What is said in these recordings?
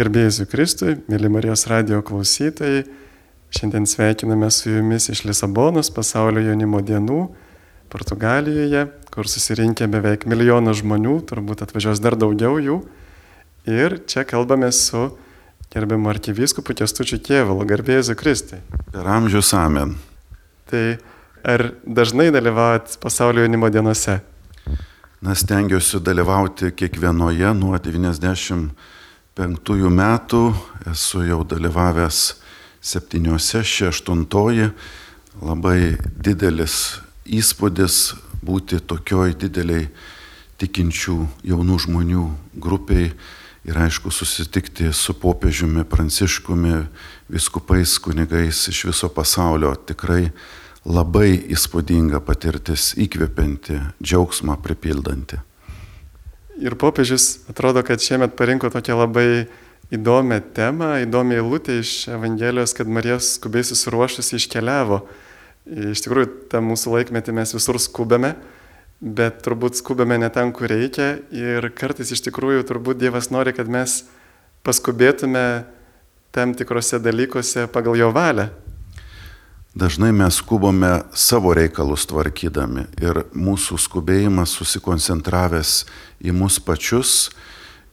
Garbėjus Kristui, mėly Marijos radio klausytojai, šiandien sveikiname su jumis iš Lisabonos pasaulio jaunimo dienų Portugalijoje, kur susirinkė beveik milijonas žmonių, turbūt atvažiuos dar daugiau jų. Ir čia kalbame su gerbiamu arkivyskupu Kestučiu Kievalu, garbėjus Kristui. Per amžius amen. Tai ar dažnai dalyvaujat pasaulio jaunimo dienose? Na, stengiuosi dalyvauti kiekvienoje nuo 90 penktųjų metų esu jau dalyvavęs septyniose, ši aštuntoji, labai didelis įspūdis būti tokioj dideliai tikinčių jaunų žmonių grupiai ir aišku susitikti su popiežiumi Pranciškumi, viskupais, kunigais iš viso pasaulio. Tikrai labai įspūdinga patirtis, įkvepianti, džiaugsmą pripildanti. Ir popiežius atrodo, kad šiemet parinko tokią labai įdomią temą, įdomią eilutę iš Evangelijos, kad Marija skubiai susiruošusi iškeliavo. Iš tikrųjų, tą mūsų laikmetį mes visur skubame, bet turbūt skubame ne ten, kur reikia. Ir kartais iš tikrųjų turbūt Dievas nori, kad mes paskubėtume tam tikrose dalykuose pagal jo valią. Dažnai mes skubame savo reikalus tvarkydami ir mūsų skubėjimas susikoncentravęs į mus pačius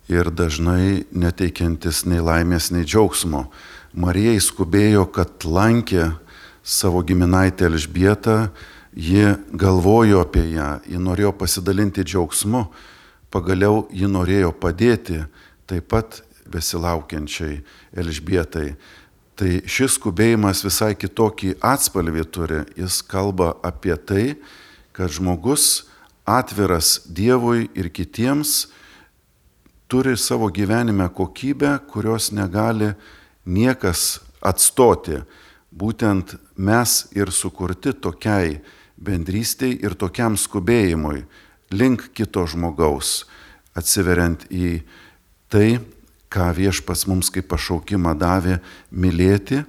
ir dažnai neteikiantis nei laimės, nei džiaugsmo. Marijai skubėjo, kad lankė savo giminaitę Elžbietą, ji galvojo apie ją, ji norėjo pasidalinti džiaugsmu, pagaliau ji norėjo padėti taip pat besilaukiančiai Elžbietai. Tai šis skubėjimas visai kitokį atspalvį turi. Jis kalba apie tai, kad žmogus atviras Dievui ir kitiems turi savo gyvenime kokybę, kurios negali niekas atstoti. Būtent mes ir sukurti tokiai bendrystiai ir tokiam skubėjimui link kito žmogaus, atsiveriant į tai, ką viešpas mums kaip pašaukimą davė - mylėti,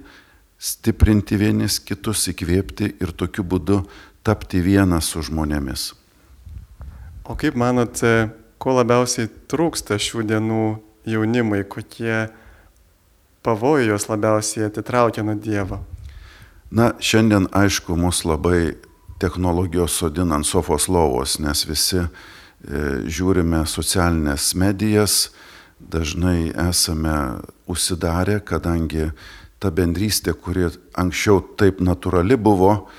stiprinti vienis kitus, įkvėpti ir tokiu būdu tapti vienas su žmonėmis. O kaip manote, ko labiausiai trūksta šių dienų jaunimui, kokie pavojai jos labiausiai atitraukia nuo Dievo? Na, šiandien aišku, mus labai technologijos sodina ant sofos lovos, nes visi e, žiūrime socialinės medijas, dažnai esame užsidarę, kadangi ta bendrystė, kuri anksčiau taip natūrali buvo,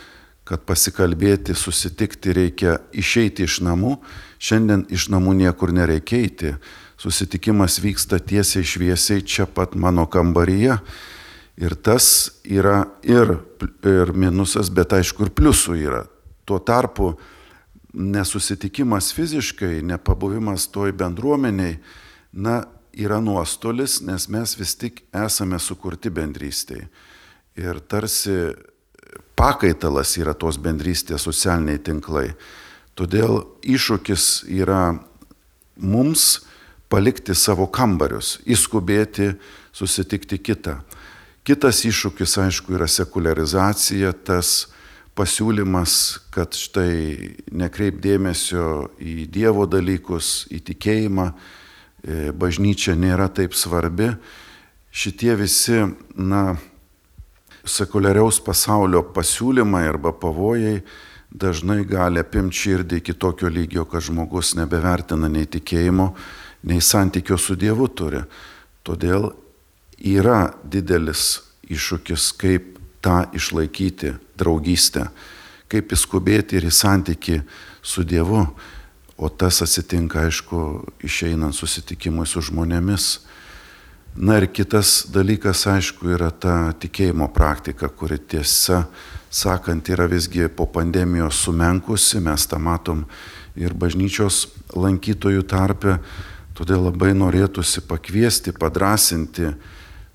kad pasikalbėti, susitikti reikia išeiti iš namų, šiandien iš namų niekur nereikia eiti. Susitikimas vyksta tiesiai šviesiai čia pat mano kambaryje. Ir tas yra ir, ir minusas, bet aišku ir pliusų yra. Tuo tarpu nesusitikimas fiziškai, nepabuvimas toj bendruomeniai, na, yra nuostolis, nes mes vis tik esame sukurti bendrystėje. Ir tarsi pakaitalas yra tos bendrystės socialiniai tinklai. Todėl iššūkis yra mums palikti savo kambarius, įskubėti, susitikti kitą. Kitas iššūkis, aišku, yra sekularizacija, tas pasiūlymas, kad štai nekreip dėmesio į Dievo dalykus, į tikėjimą, bažnyčia nėra taip svarbi, šitie visi, na, sekuliariaus pasaulio pasiūlymai arba pavojai dažnai gali apimti širdį iki tokio lygio, kad žmogus nebevertina nei tikėjimo, nei santykio su Dievu turi. Todėl yra didelis iššūkis, kaip tą išlaikyti draugystę, kaip įskubėti ir į santyki su Dievu. O tas atsitinka, aišku, išeinant susitikimui su žmonėmis. Na ir kitas dalykas, aišku, yra ta tikėjimo praktika, kuri tiesa sakant yra visgi po pandemijos sumenkusi, mes tą matom ir bažnyčios lankytojų tarpe, todėl labai norėtųsi pakviesti, padrasinti,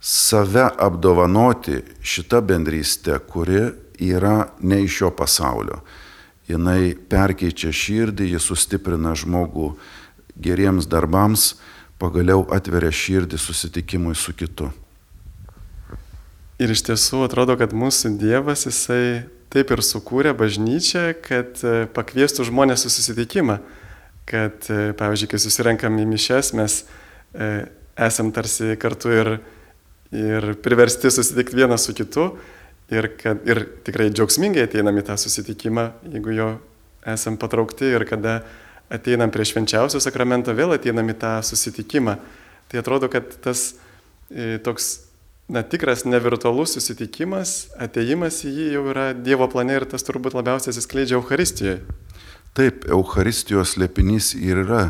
save apdovanoti šitą bendrystę, kuri yra ne iš šio pasaulio jinai perkeičia širdį, ji sustiprina žmogų geriems darbams, pagaliau atveria širdį susitikimui su kitu. Ir iš tiesų atrodo, kad mūsų Dievas, jisai taip ir sukūrė bažnyčią, kad e, pakviestų žmonės susitikimą. Kad, e, pavyzdžiui, kai susirenkam į mišes, mes e, esam tarsi kartu ir, ir priversti susitikti vienas su kitu ir, kad, ir tikrai džiaugsmingai ateinam į tą susitikimą, jeigu jo esam patraukti ir kada ateinam prie švenčiausio sakramento, vėl ateinam į tą susitikimą. Tai atrodo, kad tas e, toks na, tikras nevirtualus susitikimas, ateimas į jį jau yra Dievo plane ir tas turbūt labiausiai atsiskleidžia Euharistijoje. Taip, Euharistijos lėpinys ir yra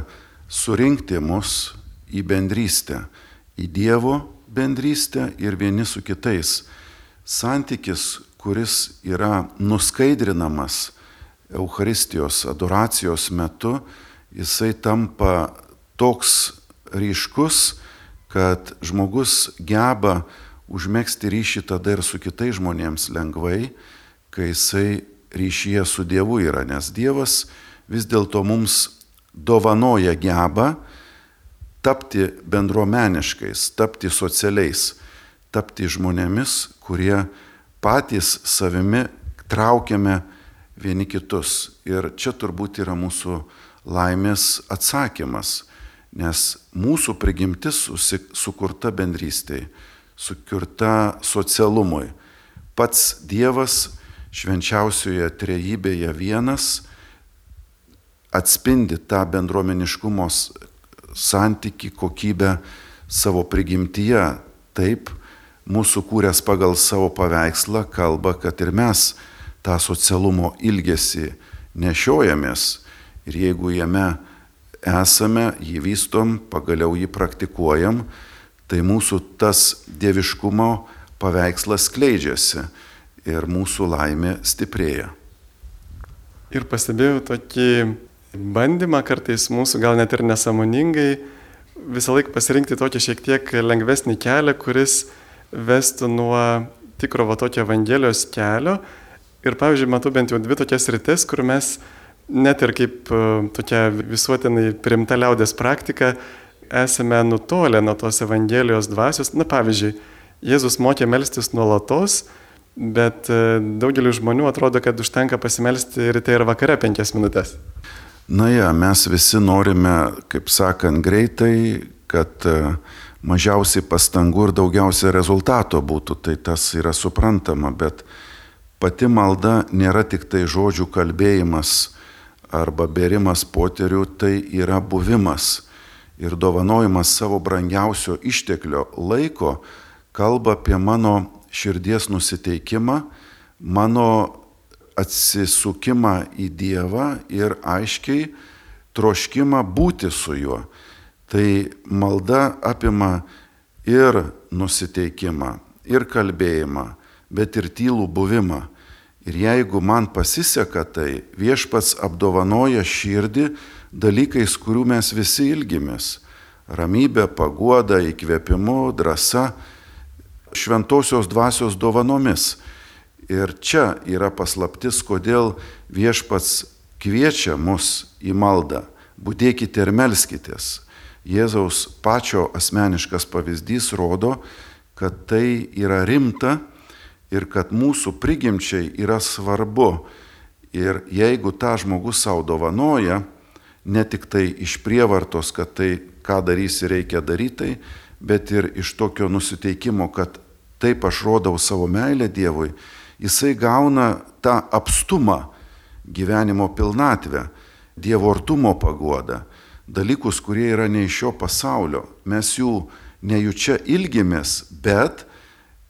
surinkti mus į bendrystę, į Dievo bendrystę ir vieni su kitais. Santykis, kuris yra nuskaidrinamas Euharistijos adoracijos metu, jisai tampa toks ryškus, kad žmogus geba užmėgsti ryšį tada ir su kitais žmonėms lengvai, kai jisai ryšyje su Dievu yra, nes Dievas vis dėlto mums dovanoja gebą tapti bendruomeniškais, tapti socialiais, tapti žmonėmis, kurie patys savimi traukiame vieni kitus. Ir čia turbūt yra mūsų laimės atsakymas, nes mūsų prigimtis sukurta bendrystėje sukurta socialumui. Pats Dievas švenčiausioje trejybėje vienas atspindi tą bendruomeniškumo santyki kokybę savo prigimtyje. Taip, mūsų kūręs pagal savo paveikslą kalba, kad ir mes tą socialumo ilgesį nešiojamės ir jeigu jame esame, jį vystom, pagaliau jį praktikuojam, tai mūsų tas dieviškumo paveikslas skleidžiasi ir mūsų laimė stiprėja. Ir pastebėjau tokį bandymą kartais mūsų gal net ir nesamoningai visą laiką pasirinkti tokį šiek tiek lengvesnį kelią, kuris vestų nuo tikro va tokio Evangelijos kelio. Ir pavyzdžiui, matau bent jau dvi tokias rytis, kur mes net ir kaip e, tokia visuotinai primta liaudės praktika esame nutolę nuo tos Evangelijos dvasios. Na pavyzdžiui, Jėzus mokė melstis nuolatos, bet e, daugeliu žmonių atrodo, kad užtenka pasimelsti ryte ir vakare penkias minutės. Na ja, mes visi norime, kaip sakant, greitai, kad e, mažiausiai pastangų ir daugiausia rezultato būtų, tai tas yra suprantama, bet pati malda nėra tik tai žodžių kalbėjimas arba berimas poterių, tai yra buvimas ir dovanojimas savo brangiausio išteklio laiko kalba apie mano širdies nusiteikimą, mano atsisukimą į Dievą ir aiškiai troškimą būti su juo. Tai malda apima ir nusiteikimą, ir kalbėjimą, bet ir tylų buvimą. Ir jeigu man pasiseka, tai viešpats apdovanoja širdį dalykais, kurių mes visi ilgimės - ramybė, paguoda, įkvėpimu, drąsa, šventosios dvasios dovanomis. Ir čia yra paslaptis, kodėl viešpats kviečia mus į maldą. Būdėkite ir melskitės. Jėzaus pačio asmeniškas pavyzdys rodo, kad tai yra rimta ir kad mūsų prigimčiai yra svarbu. Ir jeigu tą žmogus savo dovanoja, ne tik tai iš prievartos, kad tai, ką darysi, reikia daryti, bet ir iš tokio nusiteikimo, kad taip aš rodau savo meilę Dievui, jisai gauna tą apstumą gyvenimo pilnatvę, Dievo artumo paguodą, dalykus, kurie yra ne iš šio pasaulio. Mes jų nejučia ilgimės, bet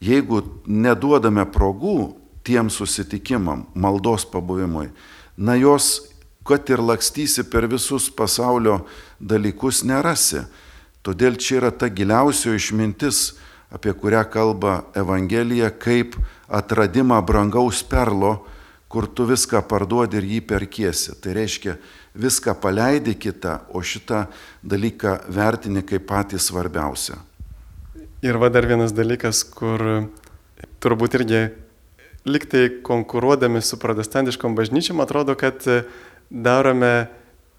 jeigu neduodame progų tiem susitikimam, maldos pabuvimui, na jos kad ir lakstysi per visus pasaulio dalykus, nerasi. Todėl čia yra ta giliausio išmintis, apie kurią kalba Evangelija, kaip atradimą brangaus perlo, kur tu viską parduodi ir jį perkiesi. Tai reiškia, viską paleidi kitą, o šitą dalyką vertini kaip patį svarbiausią. Ir va dar vienas dalykas, kur turbūt irgi liktai konkuruodami su protestantiškom bažnyčiom atrodo, kad darome,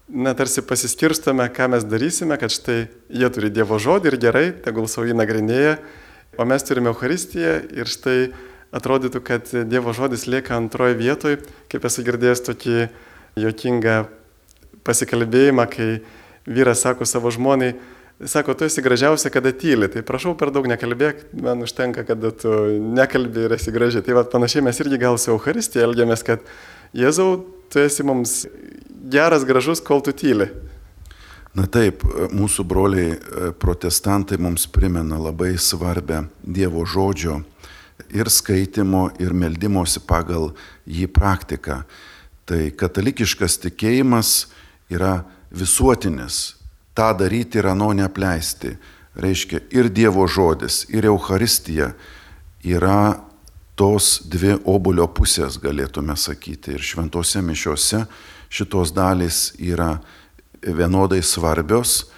na, tarsi pasiskirstome, ką mes darysime, kad štai jie turi Dievo žodį ir gerai, tegul savo jį nagrinėja, o mes turime Euharistiją ir štai atrodytų, kad Dievo žodis lieka antroje vietoje, kaip esu girdėjęs tokį jokingą pasikalbėjimą, kai vyras sako savo žmonai, sako, tu esi gražiausia, kada tyli, tai prašau per daug nekalbėk, man užtenka, kada tu nekalbė ir esi graži. Tai va, panašiai mes irgi gal su Euharistija elgiamės, kad Jėzau, tu esi mums geras, gražus, kol tu tyli. Na taip, mūsų broliai e, protestantai mums primena labai svarbę Dievo žodžio ir skaitimo, ir meldymosi pagal jį praktiką. Tai katalikiškas tikėjimas yra visuotinis. Ta daryti ir ano neapleisti. Reiškia ir Dievo žodis, ir Euharistija yra tos dvi obulio pusės, galėtume sakyti. Ir šventose mišiuose šitos dalys yra vienodai svarbios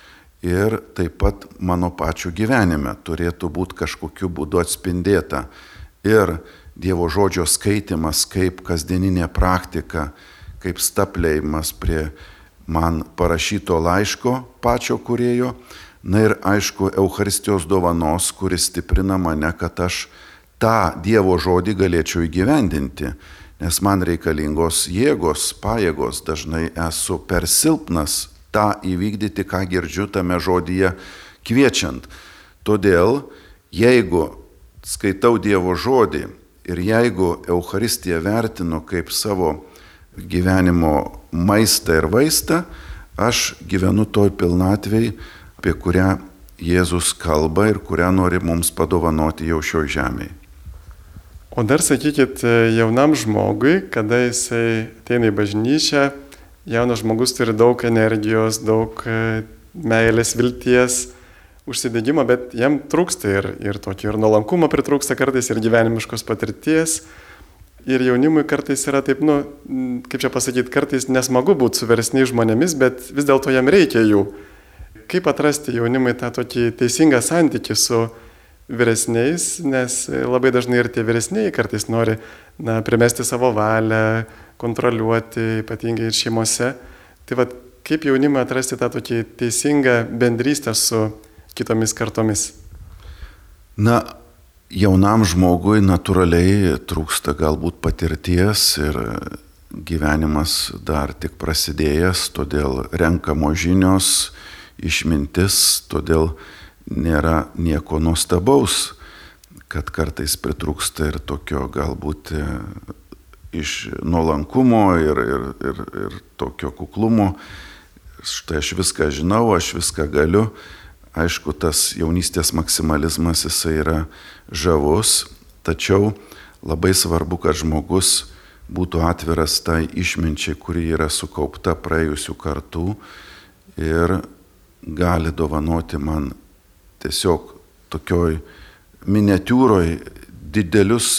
ir taip pat mano pačių gyvenime turėtų būti kažkokiu būdu atspindėta. Ir Dievo žodžio skaitimas kaip kasdieninė praktika, kaip staplėjimas prie man parašyto laiško pačio kurėjo, na ir aišku, Euharistijos dovanos, kuris stiprina mane, kad aš tą Dievo žodį galėčiau įgyvendinti, nes man reikalingos jėgos, pajėgos, dažnai esu per silpnas tą įvykdyti, ką girdžiu tame žodyje kviečiant. Todėl, jeigu skaitau Dievo žodį ir jeigu Euharistiją vertinu kaip savo gyvenimo maistą ir vaistą, aš gyvenu toj pilnatvėj, apie kurią Jėzus kalba ir kurią nori mums padovanoti jau šio žemėje. O dar sakykit, jaunam žmogui, kada jisai ateina į bažnyčią, jaunas žmogus turi daug energijos, daug e, meilės, vilties, užsidėgymo, bet jam trūksta ir, ir tokio ir nuolankumo pritrūksta kartais, ir gyvenimiškos patirties. Ir jaunimui kartais yra taip, nu, kaip čia pasakyti, kartais nesmagu būti su versniais žmonėmis, bet vis dėlto jam reikia jų. Kaip atrasti jaunimui tą tokį teisingą santykį su vyresniais, nes labai dažnai ir tie vyresniai kartais nori na, primesti savo valią, kontroliuoti, ypatingai ir šeimose. Tai vad, kaip jaunimui atrasti tą tokį teisingą bendrystę su kitomis kartomis? Na, jaunam žmogui natūraliai trūksta galbūt patirties ir gyvenimas dar tik prasidėjęs, todėl renkamo žinios, išmintis, todėl nėra nieko nuostabaus, kad kartais pritrūksta ir tokio galbūt e, iš nuolankumo ir, ir, ir, ir tokio kuklumo. Štai aš viską žinau, aš viską galiu. Aišku, tas jaunystės maksimalizmas jisai yra žavus, tačiau labai svarbu, kad žmogus būtų atviras tai išminčiai, kuri yra sukaupta praėjusių kartų ir gali dovanoti man tiesiog tokioj miniatūroj didelius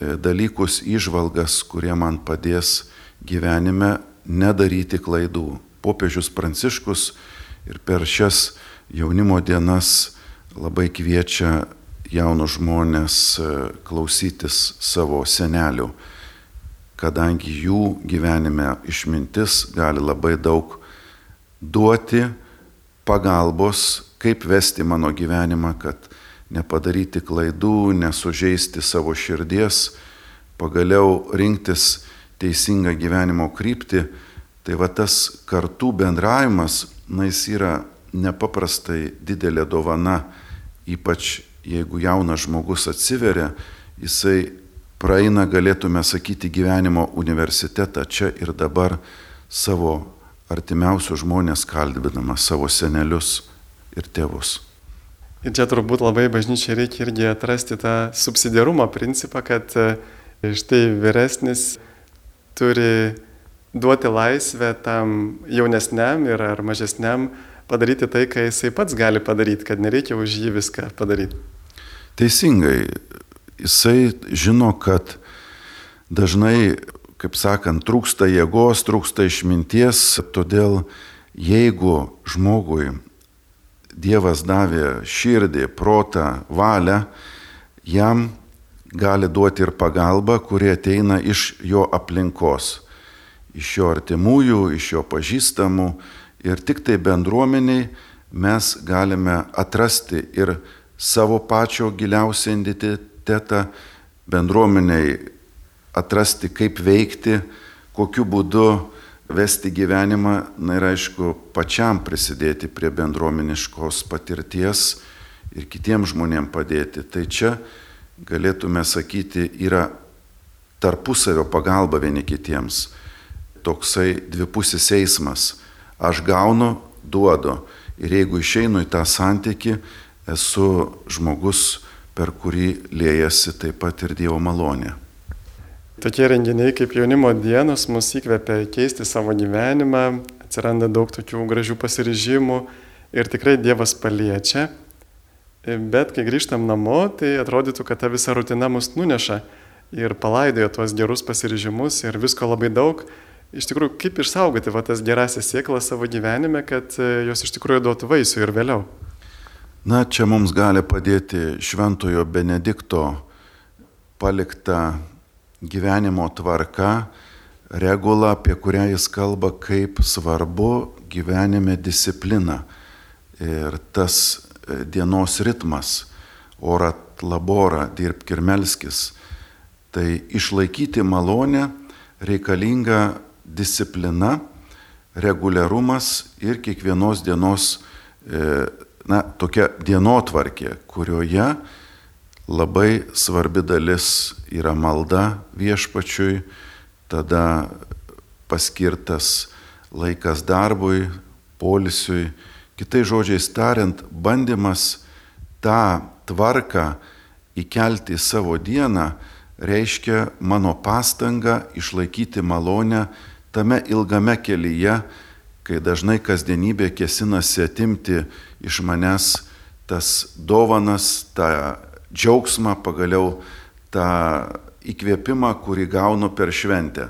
e, dalykus, išvalgas, kurie man padės gyvenime nedaryti klaidų. Popiežius Pranciškus ir per šias jaunimo dienas labai kviečia jaunus žmonės e, klausytis savo senelių, kadangi jų gyvenime išmintis gali labai daug duoti pagalbos, kaip vesti mano gyvenimą, kad nepadaryti klaidų, nesužeisti savo širdies, pagaliau rinktis teisingą gyvenimo kryptį. Tai va tas kartų bendravimas, na jis yra nepaprastai didelė dovana, ypač jeigu jaunas žmogus atsiveria, jisai praeina, galėtume sakyti, gyvenimo universitetą čia ir dabar savo artimiausius žmonės kalbinamas, savo senelius ir tėvus. Ir čia turbūt labai bažnyčiai reikia irgi atrasti tą subsidiarumo principą, kad e, štai vyresnis turi duoti laisvę tam jaunesniam ir ar mažesniam padaryti tai, ką jisai pats gali padaryti, kad nereikia už jį viską padaryti. Teisingai, jisai žino, kad dažnai, kaip sakant, trūksta jėgos, trūksta išminties, todėl jeigu žmogui Dievas davė širdį, protą, valią, jam gali duoti ir pagalbą, kurie ateina iš jo aplinkos, iš jo artimųjų, iš jo pažįstamų, Ir tik tai bendruomeniai mes galime atrasti ir savo pačio giliausią identitetą, bendruomeniai atrasti, kaip veikti, kokiu būdu vesti gyvenimą, na ir aišku, pačiam prisidėti prie bendruomeniškos patirties ir kitiems žmonėms padėti. Tai čia galėtume sakyti, yra tarpusavio pagalba vieni kitiems. Toksai dvipusis eismas. Aš gaunu, duodu. Ir jeigu išeinu į tą santyki, esu žmogus, per kurį liejasi taip pat ir Dievo malonė. Tokie renginiai kaip jaunimo dienos mus įkvepia keisti savo gyvenimą, atsiranda daug tokių gražių pasiryžimų ir tikrai Dievas paliečia. Bet kai grįžtam namo, tai atrodytų, kad ta visa rutina mus nuneša ir palaidoja tuos gerus pasiryžimus ir visko labai daug. Iš tikrųjų, kaip išsaugoti va, tas gerasias sėklas savo gyvenime, kad e, jos iš tikrųjų duotų vaisių ir vėliau? Na, čia mums gali padėti Šventojo Benedikto palikta gyvenimo tvarka, regula, apie kurią jis kalba, kaip svarbu gyvenime disciplina. Ir tas e, dienos ritmas, orat labora, dirbk ir melskis, Tai išlaikyti malonę reikalinga disciplina, reguliarumas ir kiekvienos dienos, e, na, tokia dienotvarkė, kurioje labai svarbi dalis yra malda viešpačiui, tada paskirtas laikas darbui, polisiui, kitai žodžiais tariant, bandymas tą tvarką įkelti į savo dieną, reiškia mano pastanga išlaikyti malonę tame ilgame kelyje, kai dažnai kasdienybė kesinasi atimti iš manęs tas dovanas, tą džiaugsmą, pagaliau tą įkvėpimą, kurį gaunu per šventę.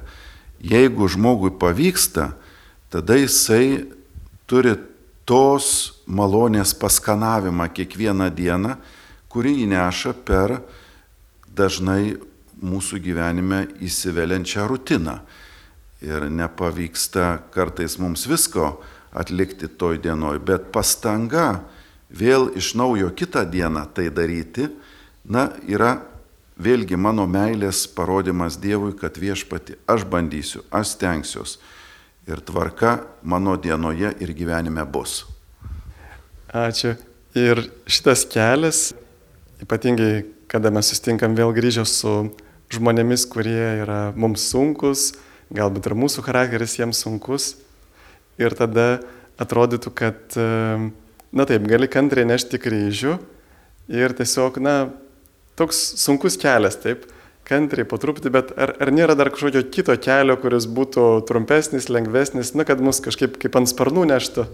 Jeigu žmogui pavyksta, tada jisai turi tos malonės paskanavimą kiekvieną dieną, kurį įneša per dažnai mūsų gyvenime įsiveliančią rutiną. Ir nepavyksta kartais mums visko atlikti toj dienoj, bet pastanga vėl iš naujo kitą dieną tai daryti, na, yra vėlgi mano meilės parodimas Dievui, kad viešpati aš bandysiu, aš stengsiuos ir tvarka mano dienoje ir gyvenime bus. Ačiū. Ir šitas kelias, ypatingai kada mes sustinkam vėl grįžę su žmonėmis, kurie yra mums sunkus, galbūt ir mūsų charakteris jiems sunkus. Ir tada atrodytų, kad, na taip, gali kantriai nešti kryžių ir tiesiog, na, toks sunkus kelias, taip, kantriai po truputį, bet ar, ar nėra dar kažkokio kito kelio, kuris būtų trumpesnis, lengvesnis, na, kad mus kažkaip kaip ant sparnų neštų?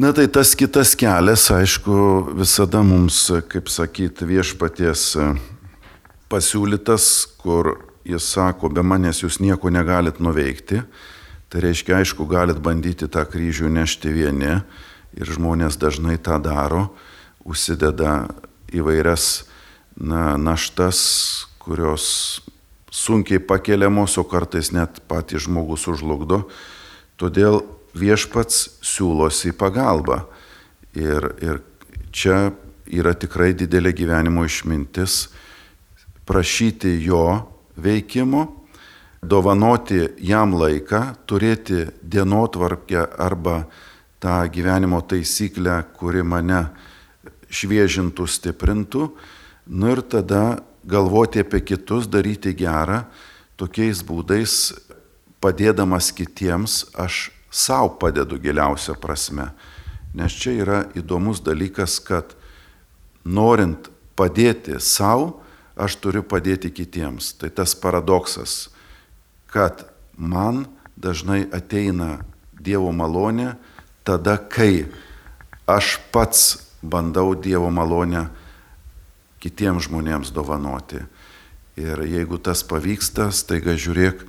Na tai tas kitas kelias, aišku, visada mums, kaip sakyti, viešpaties pasiūlytas, kur jis sako, be manęs jūs nieko negalit nuveikti. Tai reiškia, aišku, galit bandyti tą kryžių nešti vieni ir žmonės dažnai tą daro, užsideda įvairias na, naštas, kurios sunkiai pakeliamos, o kartais net patį žmogus užlugdo. Todėl viešpats siūlosi į pagalbą. Ir, ir čia yra tikrai didelė gyvenimo išmintis prašyti jo veikimo, dovanoti jam laiką, turėti dienotvarkę arba tą gyvenimo taisyklę, kuri mane šviežintų, stiprintų, nu ir tada galvoti apie kitus, daryti gerą, tokiais būdais padėdamas kitiems, aš savo padedu giliausia prasme. Nes čia yra įdomus dalykas, kad norint padėti savo, aš turiu padėti kitiems. Tai tas paradoksas, kad man dažnai ateina Dievo malonė tada, kai aš pats bandau Dievo malonę kitiems žmonėms dovanoti. Ir jeigu tas pavyksta, staiga žiūrėk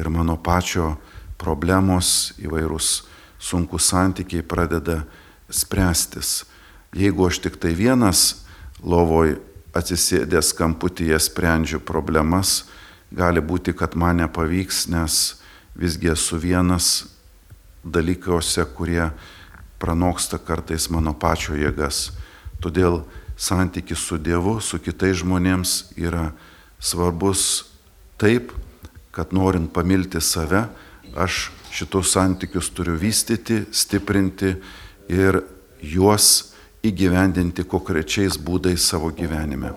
ir mano pačio problemos, įvairūs sunkus santykiai pradeda spręstis. Jeigu aš tik tai vienas lovoj atsisėdęs kamputyje sprendžiu problemas, gali būti, kad man nepavyks, nes visgi esu vienas dalykiuose, kurie pranoksta kartais mano pačio jėgas. Todėl santykis su Dievu, su kitais žmonėms yra svarbus taip, kad norint pamilti save, aš šitos santykius turiu vystyti, stiprinti ir juos įgyvendinti konkrečiais būdais savo gyvenime.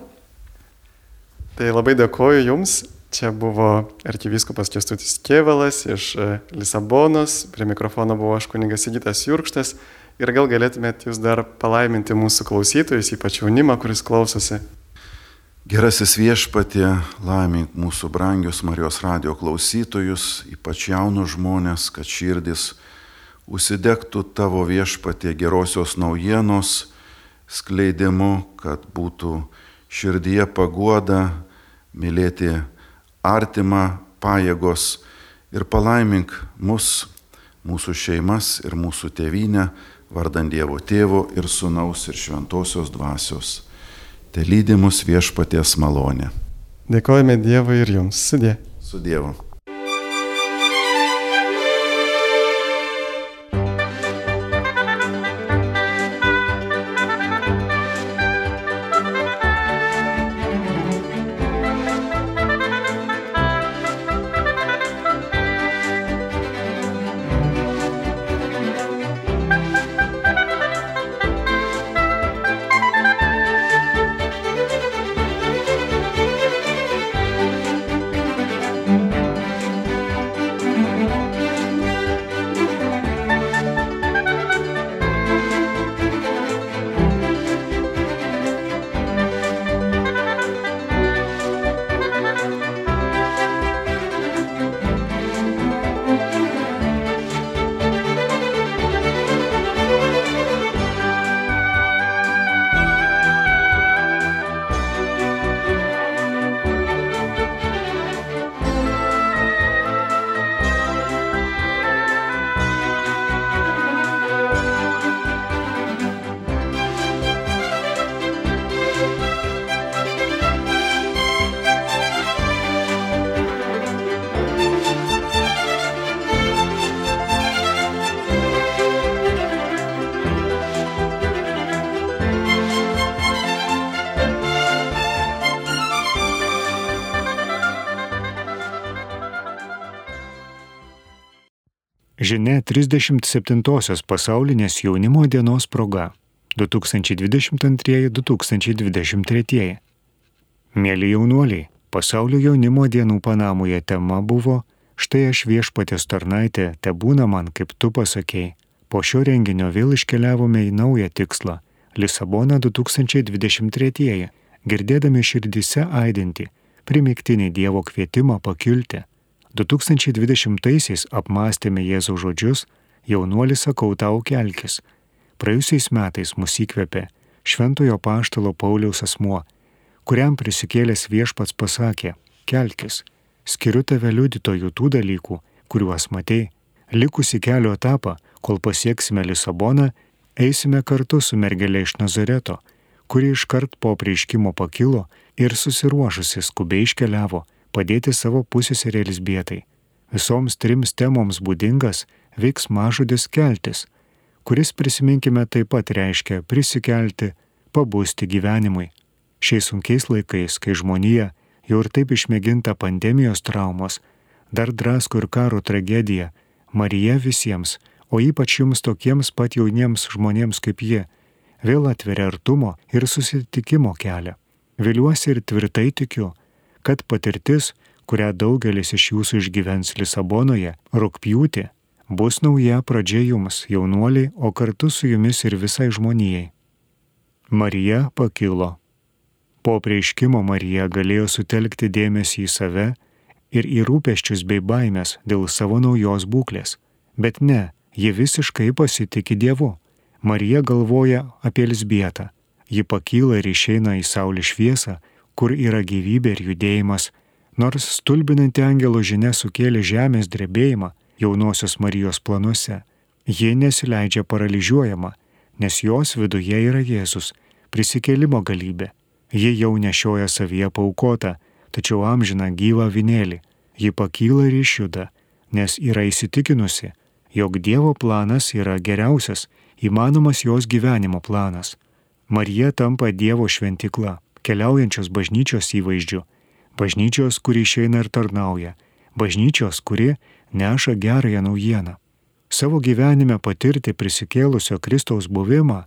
Tai labai dėkoju Jums. Čia buvo arkivyskupas Kestutis Kievalas iš e, Lisabonos, prie mikrofono buvo aš kuningas Sigitas Jurkštas ir gal galėtumėt Jūs dar palaiminti mūsų klausytojus, ypač jaunimą, kuris klausosi. Gerasis viešpatė, laimink mūsų brangius Marijos radio klausytojus, ypač jaunus žmonės, kad širdis užsidegtų tavo viešpatė gerosios naujienos skleidimu, kad būtų širdyje paguoda, mylėti artimą pajėgos ir palaimink mus, mūsų šeimas ir mūsų tėvynę, vardant Dievo tėvo ir sunaus ir šventosios dvasios. Te lydimus viešpaties malonė. Dėkojame Dievui ir Jums. Sudė. Su Dievu. Žinia 37-osios pasaulinės jaunimo dienos proga 2022-2023. Mėly jaunuoliai, pasaulio jaunimo dienų Panamoje tema buvo Štai aš viešpatės tarnaitė, te būna man, kaip tu pasakėjai. Po šio renginio vėl iškeliavome į naują tikslą - Lisaboną 2023, girdėdami širdise aidinti, primiktinį Dievo kvietimą pakilti 2020-aisiais apmastėme Jėzaus žodžius, jaunuolis sakau tau kelkis. Praėjusiais metais mus įkvėpė Šventojo Paštalo Pauliaus asmuo, kuriam prisikėlęs viešpats pasakė, kelkis, skiriu tave liudytojų tų dalykų, kuriuos matei. Likusi kelio etapą, kol pasieksime Lisaboną, eisime kartu su mergelė iš Nazareto, kuri iškart po prieiškimo pakilo ir susiruošusi skubiai iškeliavo padėti savo pusėserė Elisbietai. Visoms trims temoms būdingas veiksmažodis keltis, kuris prisiminkime taip pat reiškia prisikelti, pabusti gyvenimui. Šiais sunkiais laikais, kai žmonija jau ir taip išmėginta pandemijos traumos, dar drasko ir karo tragedija, Marija visiems, o ypač jums tokiems pat jauniems žmonėms kaip jie, vėl atveria artumo ir susitikimo kelią. Viliuosi ir tvirtai tikiu, kad patirtis, kurią daugelis iš jūsų išgyvens Lisabonoje, rūpjūti, bus nauja pradžia jums, jaunuoliai, o kartu su jumis ir visai žmonijai. Marija pakilo. Po prieiškimo Marija galėjo sutelkti dėmesį į save ir į rūpeščius bei baimės dėl savo naujos būklės. Bet ne, ji visiškai pasitikė Dievu. Marija galvoja apie Lisbietą. Ji pakyla ir išeina į saulės šviesą kur yra gyvybė ir judėjimas, nors stulbinanti angelo žinia sukėlė žemės drebėjimą jaunosios Marijos planuose, ji nesileidžia paralyžiuojama, nes jos viduje yra Jėzus, prisikėlimo galybė. Ji jau nešioja savyje paukotą, tačiau amžina gyvą vinėlį. Ji pakyla ir išjuda, nes yra įsitikinusi, jog Dievo planas yra geriausias, įmanomas jos gyvenimo planas. Marija tampa Dievo šventikla keliaujančios bažnyčios įvaizdžiu, bažnyčios, kuri išeina ir tarnauja, bažnyčios, kuri neša gerąją naujieną. Savo gyvenime patirti prisikėlusio Kristaus buvimą,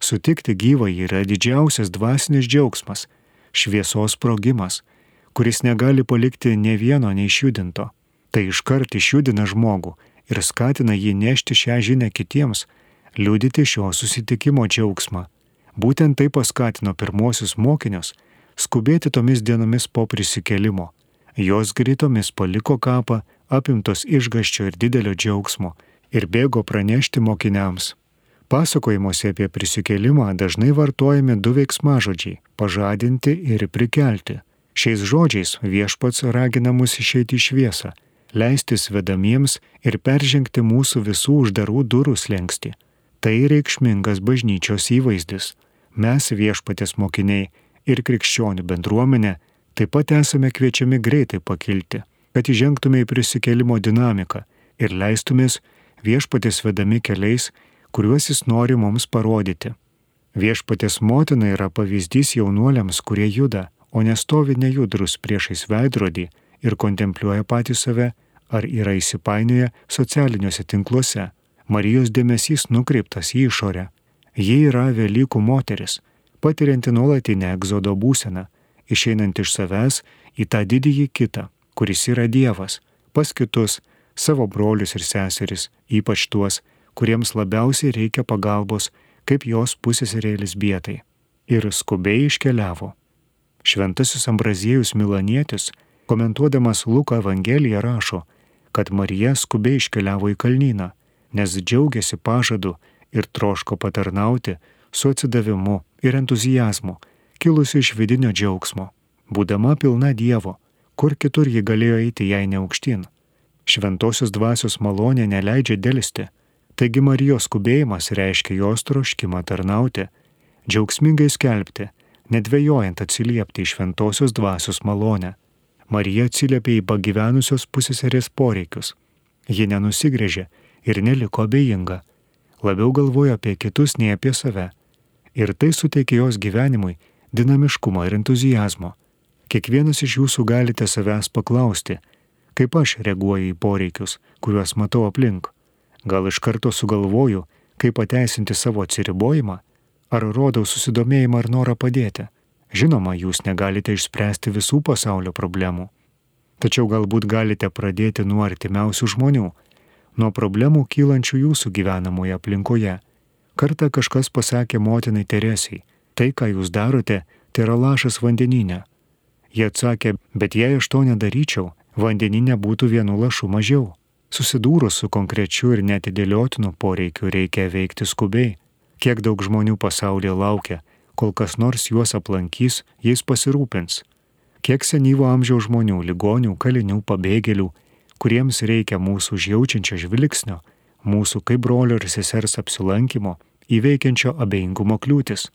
sutikti gyvą yra didžiausias dvasinis džiaugsmas, šviesos sprogimas, kuris negali palikti ne vieno neišjudinto. Tai iškart išjudina žmogų ir skatina jį nešti šią žinę kitiems, liudyti šio susitikimo džiaugsmą. Būtent tai paskatino pirmosius mokinius skubėti tomis dienomis po prisikelimo. Jos greitomis paliko kapą, apimtos išgaščio ir didelio džiaugsmo, ir bėgo pranešti mokiniams. Pasakojimuose apie prisikelimą dažnai vartojami du veiksmažodžiai - pažadinti ir prikelti. Šiais žodžiais viešpats ragina mus išeiti į šviesą, leistis vedamiems ir peržengti mūsų visų uždarų durų slengsti. Tai reikšmingas bažnyčios įvaizdis. Mes viešpatės mokiniai ir krikščionių bendruomenė taip pat esame kviečiami greitai pakilti, kad įžengtume į prisikelimo dinamiką ir leistumės viešpatės vedami keliais, kuriuos jis nori mums parodyti. Viešpatės motina yra pavyzdys jaunuoliams, kurie juda, o nestovi nejudrus priešais veidrodį ir kontempliuoja patį save ar yra įsipainioję socialiniuose tinkluose. Marijos dėmesys nukreiptas į išorę. Ji yra Velykų moteris, patirianti nuolatinę egzodo būseną, išeinant iš savęs į tą didįjį kitą, kuris yra Dievas, pas kitus, savo brolius ir seseris, ypač tuos, kuriems labiausiai reikia pagalbos, kaip jos pusėserėlis bietai. Ir skubiai iškeliavo. Šventasis Ambraziejus Milanietis, komentuodamas Luko Evangeliją, rašo, kad Marija skubiai iškeliavo į kalnyną, nes džiaugiasi pažadu ir troško patarnauti su atsidavimu ir entuzijazmu, kilusi iš vidinio džiaugsmo. Būdama pilna Dievo, kur kitur ji galėjo eiti jai neaukštyn. Šventosios dvasios malonė neleidžia dėlisti, taigi Marijos skubėjimas reiškia jos troškimą tarnauti, džiaugsmingai skelbti, nedvėjojant atsiliepti į šventosios dvasios malonę. Marija atsiliepė į pagyvenusios pusėserės poreikius. Ji nenusigrėžė ir neliko abejinga, labiau galvojo apie kitus nei apie save. Ir tai suteikė jos gyvenimui dinamiškumo ir entuzijazmo. Kiekvienas iš jūsų galite savęs paklausti, kaip aš reaguoju į poreikius, kuriuos matau aplink. Gal iš karto sugalvoju, kaip pateisinti savo atsiribojimą, ar rodau susidomėjimą ar norą padėti. Žinoma, jūs negalite išspręsti visų pasaulio problemų. Tačiau galbūt galite pradėti nuo artimiausių žmonių, nuo problemų kylančių jūsų gyvenamoje aplinkoje. Kartą kažkas pasakė motinai Teresiai, tai, ką jūs darote, tai yra lašas vandeninė. Jie atsakė, bet jei aš to nedaryčiau, vandeninė būtų vienu lašu mažiau. Susidūrus su konkrečiu ir netidėliotinu poreikiu reikia veikti skubiai. Kiek daug žmonių pasaulyje laukia, kol kas nors juos aplankys, jais pasirūpins. Kiek senyvo amžiaus žmonių, ligonių, kalinių, pabėgėlių, kuriems reikia mūsų užjaučiančio žvilgsnio, mūsų kaip brolio ir sesers apsilankimo, įveikiančio abejingumo kliūtis.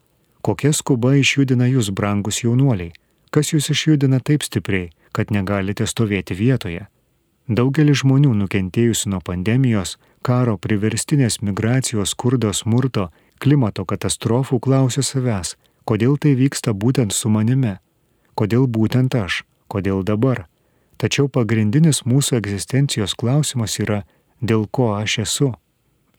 Kokia skuba išjudina jūs, brangus jaunuoliai? Kas jūs išjudina taip stipriai, kad negalite stovėti vietoje? Daugelis žmonių nukentėjusių nuo pandemijos, karo, priverstinės migracijos, skurdo, smurto klimato katastrofų klausia savęs, kodėl tai vyksta būtent su manimi, kodėl būtent aš, kodėl dabar. Tačiau pagrindinis mūsų egzistencijos klausimas yra, dėl ko aš esu.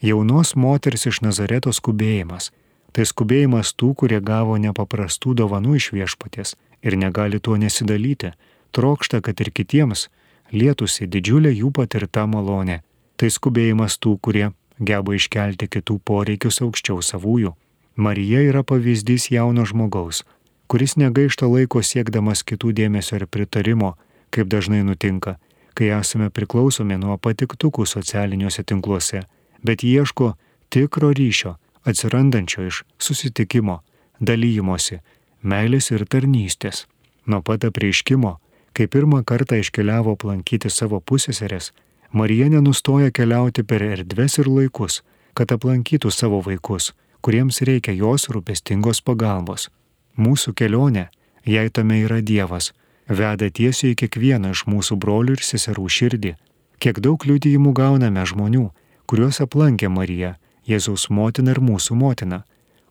Jaunos moters iš Nazareto skubėjimas - tai skubėjimas tų, kurie gavo nepaprastų dovanų iš viešpaties ir negali tuo nesidalyti, trokšta, kad ir kitiems lietusi didžiulė jų patirta malonė. Tai skubėjimas tų, kurie geba iškelti kitų poreikius aukščiau savųjų. Marija yra pavyzdys jauno žmogaus, kuris negaišta laiko siekdamas kitų dėmesio ir pritarimo, kaip dažnai nutinka, kai esame priklausomi nuo patiktukų socialiniuose tinkluose, bet ieško tikro ryšio, atsirandančio iš susitikimo, dalymosi, meilės ir tarnystės. Nuo pat apreiškimo, kai pirmą kartą iškeliavo aplankyti savo pusėserės, Marija nenustoja keliauti per erdves ir laikus, kad aplankytų savo vaikus, kuriems reikia jos rūpestingos pagalbos. Mūsų kelionė, jei tame yra Dievas, veda tiesiai į kiekvieną iš mūsų brolių ir seserų širdį. Kiek daug liudijimų gauname žmonių, kuriuos aplankė Marija, Jėzaus motina ir mūsų motina.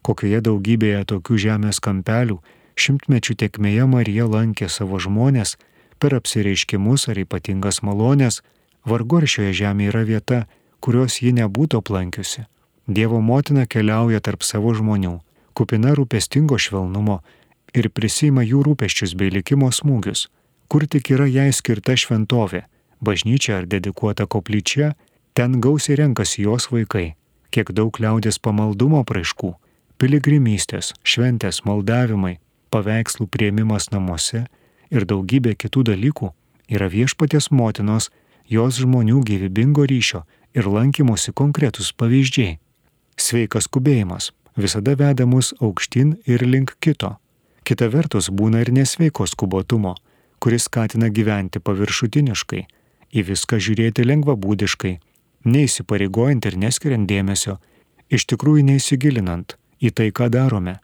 Kokioje daugybėje tokių žemės kampelių šimtmečių tekmėje Marija lankė savo žmonės per apsireiškimus ar ypatingas malonės, Vargu ar šioje žemėje yra vieta, kurios ji nebūtų aplankiusi. Dievo motina keliauja tarp savo žmonių, kupina rūpestingo švelnumo ir prisima jų rūpeščius bei likimo smūgius. Kur tik yra jai skirta šventovė, bažnyčia ar dedikuota koplyčia, ten gausiai renkasi jos vaikai. Kiek daug liaudės pamaldumo praaiškų, piligrimystės, šventės, maldavimai, paveikslų prieimimas namuose ir daugybė kitų dalykų yra viešpatės motinos, jos žmonių gyvybingo ryšio ir lankymosi konkretus pavyzdžiai. Sveikas skubėjimas visada veda mus aukštyn ir link kito. Kita vertus būna ir nesveiko skubotumo, kuris skatina gyventi paviršutiniškai, į viską žiūrėti lengvabūdiškai, neįsipareigojant ir neskiriant dėmesio, iš tikrųjų neįsigilinant į tai, ką darome.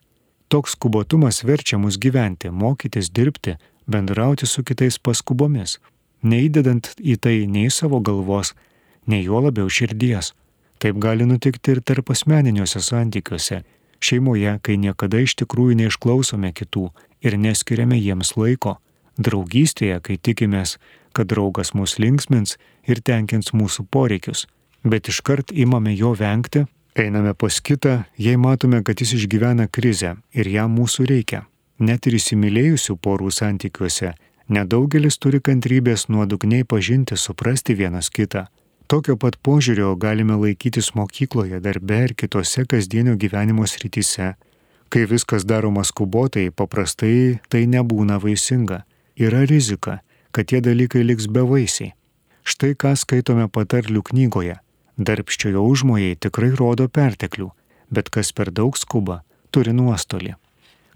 Toks skubotumas verčia mus gyventi, mokytis dirbti, bendrauti su kitais paskubomis, neįdedant į tai nei savo galvos, nei jo labiau širdies. Taip gali nutikti ir tarp asmeniniuose santykiuose, šeimoje, kai niekada iš tikrųjų neišklausome kitų ir neskiriame jiems laiko, draugystėje, kai tikimės, kad draugas mus linksmins ir tenkins mūsų poreikius, bet iškart imame jo vengti Einame pas kitą, jei matome, kad jis išgyvena krizę ir jam mūsų reikia. Net ir įsimylėjusių porų santykiuose nedaugelis turi kantrybės nuodugniai pažinti, suprasti vienas kitą. Tokio pat požiūrio galime laikytis mokykloje, darbe ir kitose kasdienio gyvenimo srityse. Kai viskas daroma skubotai, paprastai tai nebūna vaisinga. Yra rizika, kad tie dalykai liks bevaisiai. Štai ką skaitome patarlių knygoje Darbščiojo užmojai tikrai rodo perteklių, bet kas per daug skuba, turi nuostolį.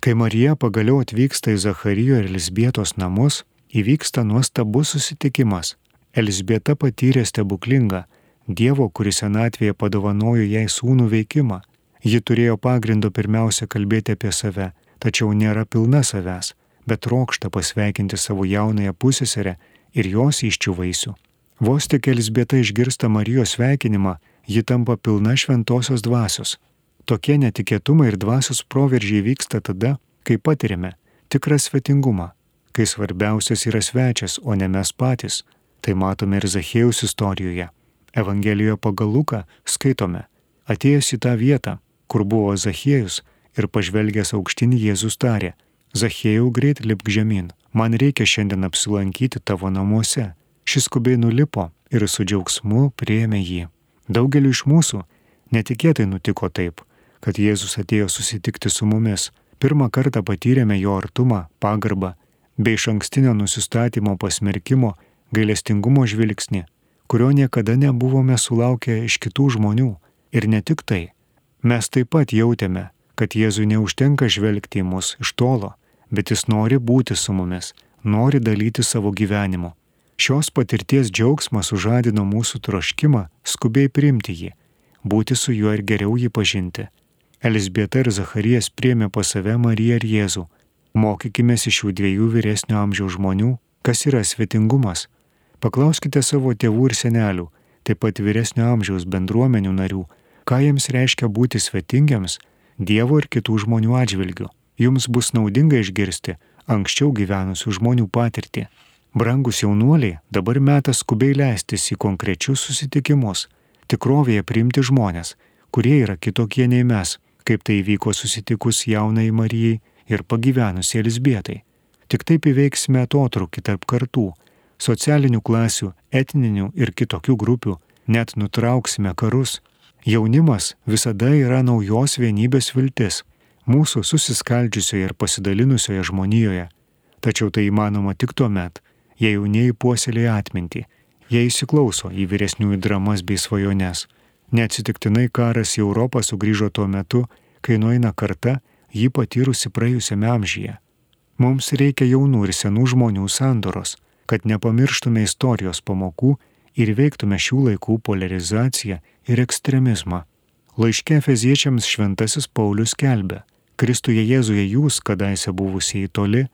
Kai Marija pagaliau atvyksta į Zacharijo ir Elisbietos namus, įvyksta nuostabus susitikimas. Elisbieta patyrė stebuklingą Dievo, kuris senatvėje padovanojo jai sūnų veikimą. Ji turėjo pagrindo pirmiausia kalbėti apie save, tačiau nėra pilna savęs, bet trokšta pasveikinti savo jaunąją pusėserę ir jos iščių vaisių. Vos tik Elisbieta išgirsta Marijos sveikinimą, ji tampa pilna šventosios dvasios. Tokie netikėtumai ir dvasios proveržiai vyksta tada, kai patirime tikrą svetingumą, kai svarbiausias yra svečias, o ne mes patys. Tai matome ir Zachėjus istorijoje. Evangelijoje pagal Luką skaitome, atėjęs į tą vietą, kur buvo Zachėjus ir pažvelgęs aukštin Jėzus tarė, Zachėjau greit lipk žemyn, man reikia šiandien apsilankyti tavo namuose. Šis skubiai nulipo ir su džiaugsmu prieėmė jį. Daugeliu iš mūsų netikėtai nutiko taip, kad Jėzus atėjo susitikti su mumis. Pirmą kartą patyrėme jo artumą, pagarbą, bei iš ankstinio nusistatymo pasmerkimo, gailestingumo žvilgsnį, kurio niekada nebuvome sulaukę iš kitų žmonių. Ir ne tik tai. Mes taip pat jautėme, kad Jėzui neužtenka žvelgti į mus iš tolo, bet jis nori būti su mumis, nori dalyti savo gyvenimu. Šios patirties džiaugsmas sužadino mūsų troškimą skubiai priimti jį, būti su juo ir geriau jį pažinti. Elisbieta ir Zacharijas priemė pas save Mariją ir Jėzų. Mokykime iš šių dviejų vyresnio amžiaus žmonių, kas yra svetingumas. Paklauskite savo tėvų ir senelių, taip pat vyresnio amžiaus bendruomenių narių, ką jiems reiškia būti svetingiams Dievo ir kitų žmonių atžvilgių. Jums bus naudinga išgirsti anksčiau gyvenusių žmonių patirtį. Brangus jaunuoliai, dabar metas skubiai leistis į konkrečius susitikimus, tikrovėje priimti žmonės, kurie yra kitokie nei mes, kaip tai įvyko susitikus jaunai Marijai ir pagyvenusiai Elisbietai. Tik taip įveiksime atotrukį tarp kartų, socialinių klasių, etninių ir kitokių grupių, net nutrauksime karus. Jaunimas visada yra naujos vienybės viltis mūsų susiskaldžiusioje ir pasidalinusioje žmonijoje. Tačiau tai įmanoma tik tuo met, jei jaunieji puoselėja atmintį, jie įsiklauso į vyresniųjų dramas bei svajones. Neatsitiktinai karas į Europą sugrįžo tuo metu, kai nueina karta jį patyrusi praėjusiame amžyje. Mums reikia jaunų ir senų žmonių sandoros, kad nepamirštume istorijos pamokų ir veiktume šių laikų polarizaciją ir ekstremizmą. Laiške Feziečiams šventasis Paulius kelbė, Kristuje Jėzuje jūs, kadaise buvusieji toli,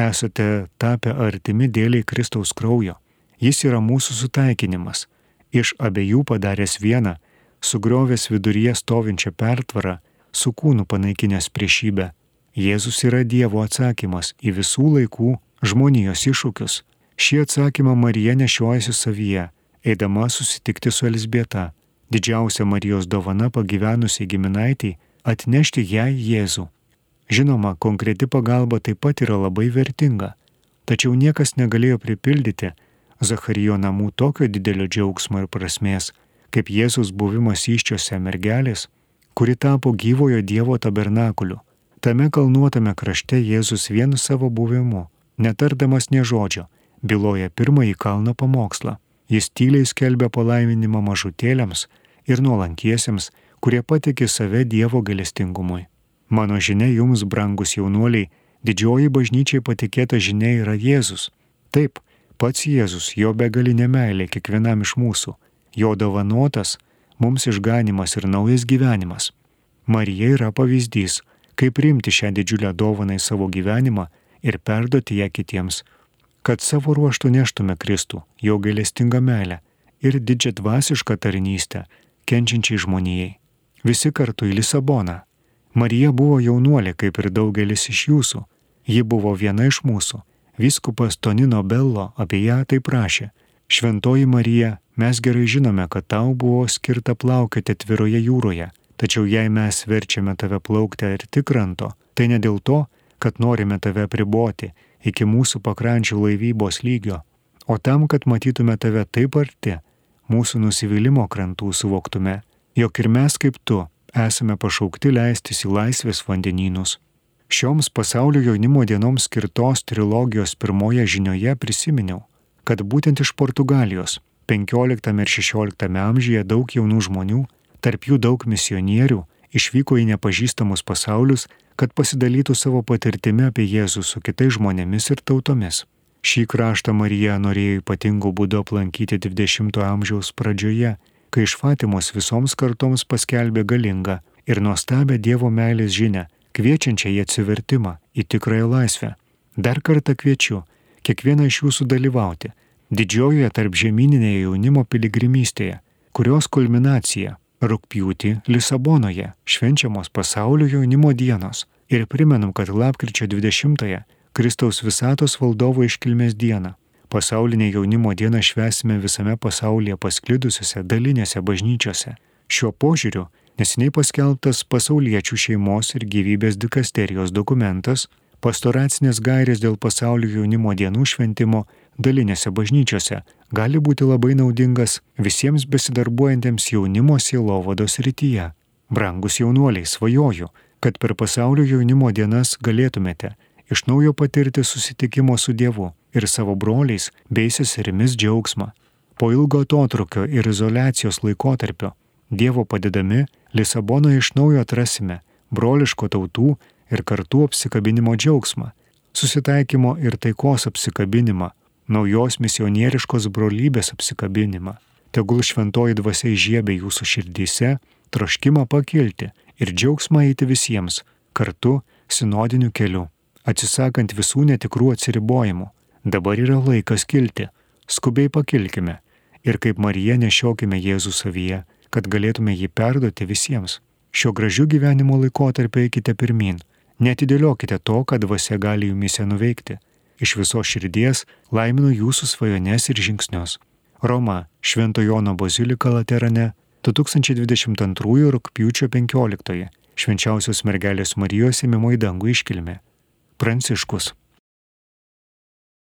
esate tapę artimi dėliai Kristaus kraujo. Jis yra mūsų sutaikinimas. Iš abiejų padaręs vieną, sugriovęs viduryje stovinčią pertvarą, su kūnu panaikinęs priešybę. Jėzus yra Dievo atsakymas į visų laikų žmonijos iššūkius. Šį atsakymą Marija nešiojasi savyje, eidama susitikti su Elisbieta, didžiausia Marijos dovana pagyvenusiai giminaitiai, atnešti jai Jėzų. Žinoma, konkreti pagalba taip pat yra labai vertinga, tačiau niekas negalėjo pripildyti Zacharijo namų tokio didelio džiaugsmo ir prasmės, kaip Jėzus buvimas iščiose mergelės, kuri tapo gyvojo Dievo tabernakuliu. Tame kalnuotame krašte Jėzus vienu savo buvimu, netardamas nie žodžio, byloja pirmąjį kalno pamokslą. Jis tyliai skelbia palaiminimą mažutėliams ir nuolankiesiems, kurie patikė save Dievo galestingumui. Mano žinia jums, brangus jaunuoliai, didžioji bažnyčiai patikėta žinia yra Jėzus. Taip, pats Jėzus, jo begalinė meilė kiekvienam iš mūsų, jo dovanotas mums išganimas ir naujas gyvenimas. Marija yra pavyzdys, kaip priimti šią didžiulę dovaną į savo gyvenimą ir perduoti ją kitiems, kad savo ruoštų neštume Kristų, jo gailestingą meilę ir didžią dvasišką tarnystę kenčiančiai žmonijai. Visi kartu į Lisaboną. Marija buvo jaunuolė, kaip ir daugelis iš jūsų. Ji buvo viena iš mūsų. Vyskupas Tonino Bello apie ją taip prašė. Šventoji Marija, mes gerai žinome, kad tau buvo skirta plaukioti atviroje jūroje Tačiau jei mes verčiame tave plaukti arti kranto, tai ne dėl to, kad norime tave priboti iki mūsų pakrančių laivybos lygio, o tam, kad matytume tave taip arti, mūsų nusivylimų krantų suvoktume, jog ir mes kaip tu esame pašaukti leistis į laisvės vandenynus. Šioms pasaulio jaunimo dienoms skirtos trilogijos pirmoje žinioje prisiminiau, kad būtent iš Portugalijos 15 ir 16 amžiuje daug jaunų žmonių tarp jų daug misionierių, išvyko į nepažįstamus pasaulius, kad pasidalytų savo patirtimi apie Jėzų su kitais žmonėmis ir tautomis. Šį kraštą Marija norėjo ypatingų būdų aplankyti 20-ojo amžiaus pradžioje, kai iš Fatimos visoms kartoms paskelbė galingą ir nuostabę Dievo meilės žinę, kviečiančią į atsivertimą, į tikrąją laisvę. Dar kartą kviečiu kiekvieną iš jūsų dalyvauti didžiojoje tarp žemyninėje jaunimo piligrimystėje, kurios kulminacija Rūpjūtį Lisabonoje švenčiamos pasaulio jaunimo dienos ir primenam, kad lapkričio 20-ąją Kristaus visatos valdovo iškilmės dieną. Pasaulinė jaunimo dieną švesime visame pasaulyje pasklidusiuose dalinėse bažnyčiose. Šiuo požiūriu neseniai paskelbtas pasauliečių šeimos ir gyvybės dikasterijos dokumentas pastoracinės gairės dėl pasaulio jaunimo dienų šventimo dalinėse bažnyčiose gali būti labai naudingas visiems besidarbuojantiems jaunimo sielovados rytyje. Brangus jaunuoliai, svajoju, kad per pasaulio jaunimo dienas galėtumėte iš naujo patirti susitikimo su Dievu ir savo broliais bei seserimis džiaugsmą. Po ilgo atotrukio ir izolacijos laikotarpio Dievo padedami Lisabonoje iš naujo atrasime broliško tautų ir kartų apsikabinimo džiaugsmą, susitaikymo ir taikos apsikabinimą, naujos misionieriškos brolybės apsikabinimą. Tegul šventoji dvasia įžiebė jūsų širdyse troškimą pakilti ir džiaugsmą eiti visiems kartu sinodiniu keliu, atsisakant visų netikrų atsiribojimų. Dabar yra laikas kilti, skubiai pakilkime ir kaip Marija nešiokime Jėzų savyje, kad galėtume jį perduoti visiems. Šio gražių gyvenimo laikotarpio eikite pirmin, netidėliokite to, kad dvasia gali jumise nuveikti Iš viso širdies laiminu jūsų svajones ir žingsnius. Roma, Švento Jono bazilika Laterane, 2022 rūpjūčio 15. Švenčiausios mergelės Marijos įmimo į dangų iškilmė. Pranciškus.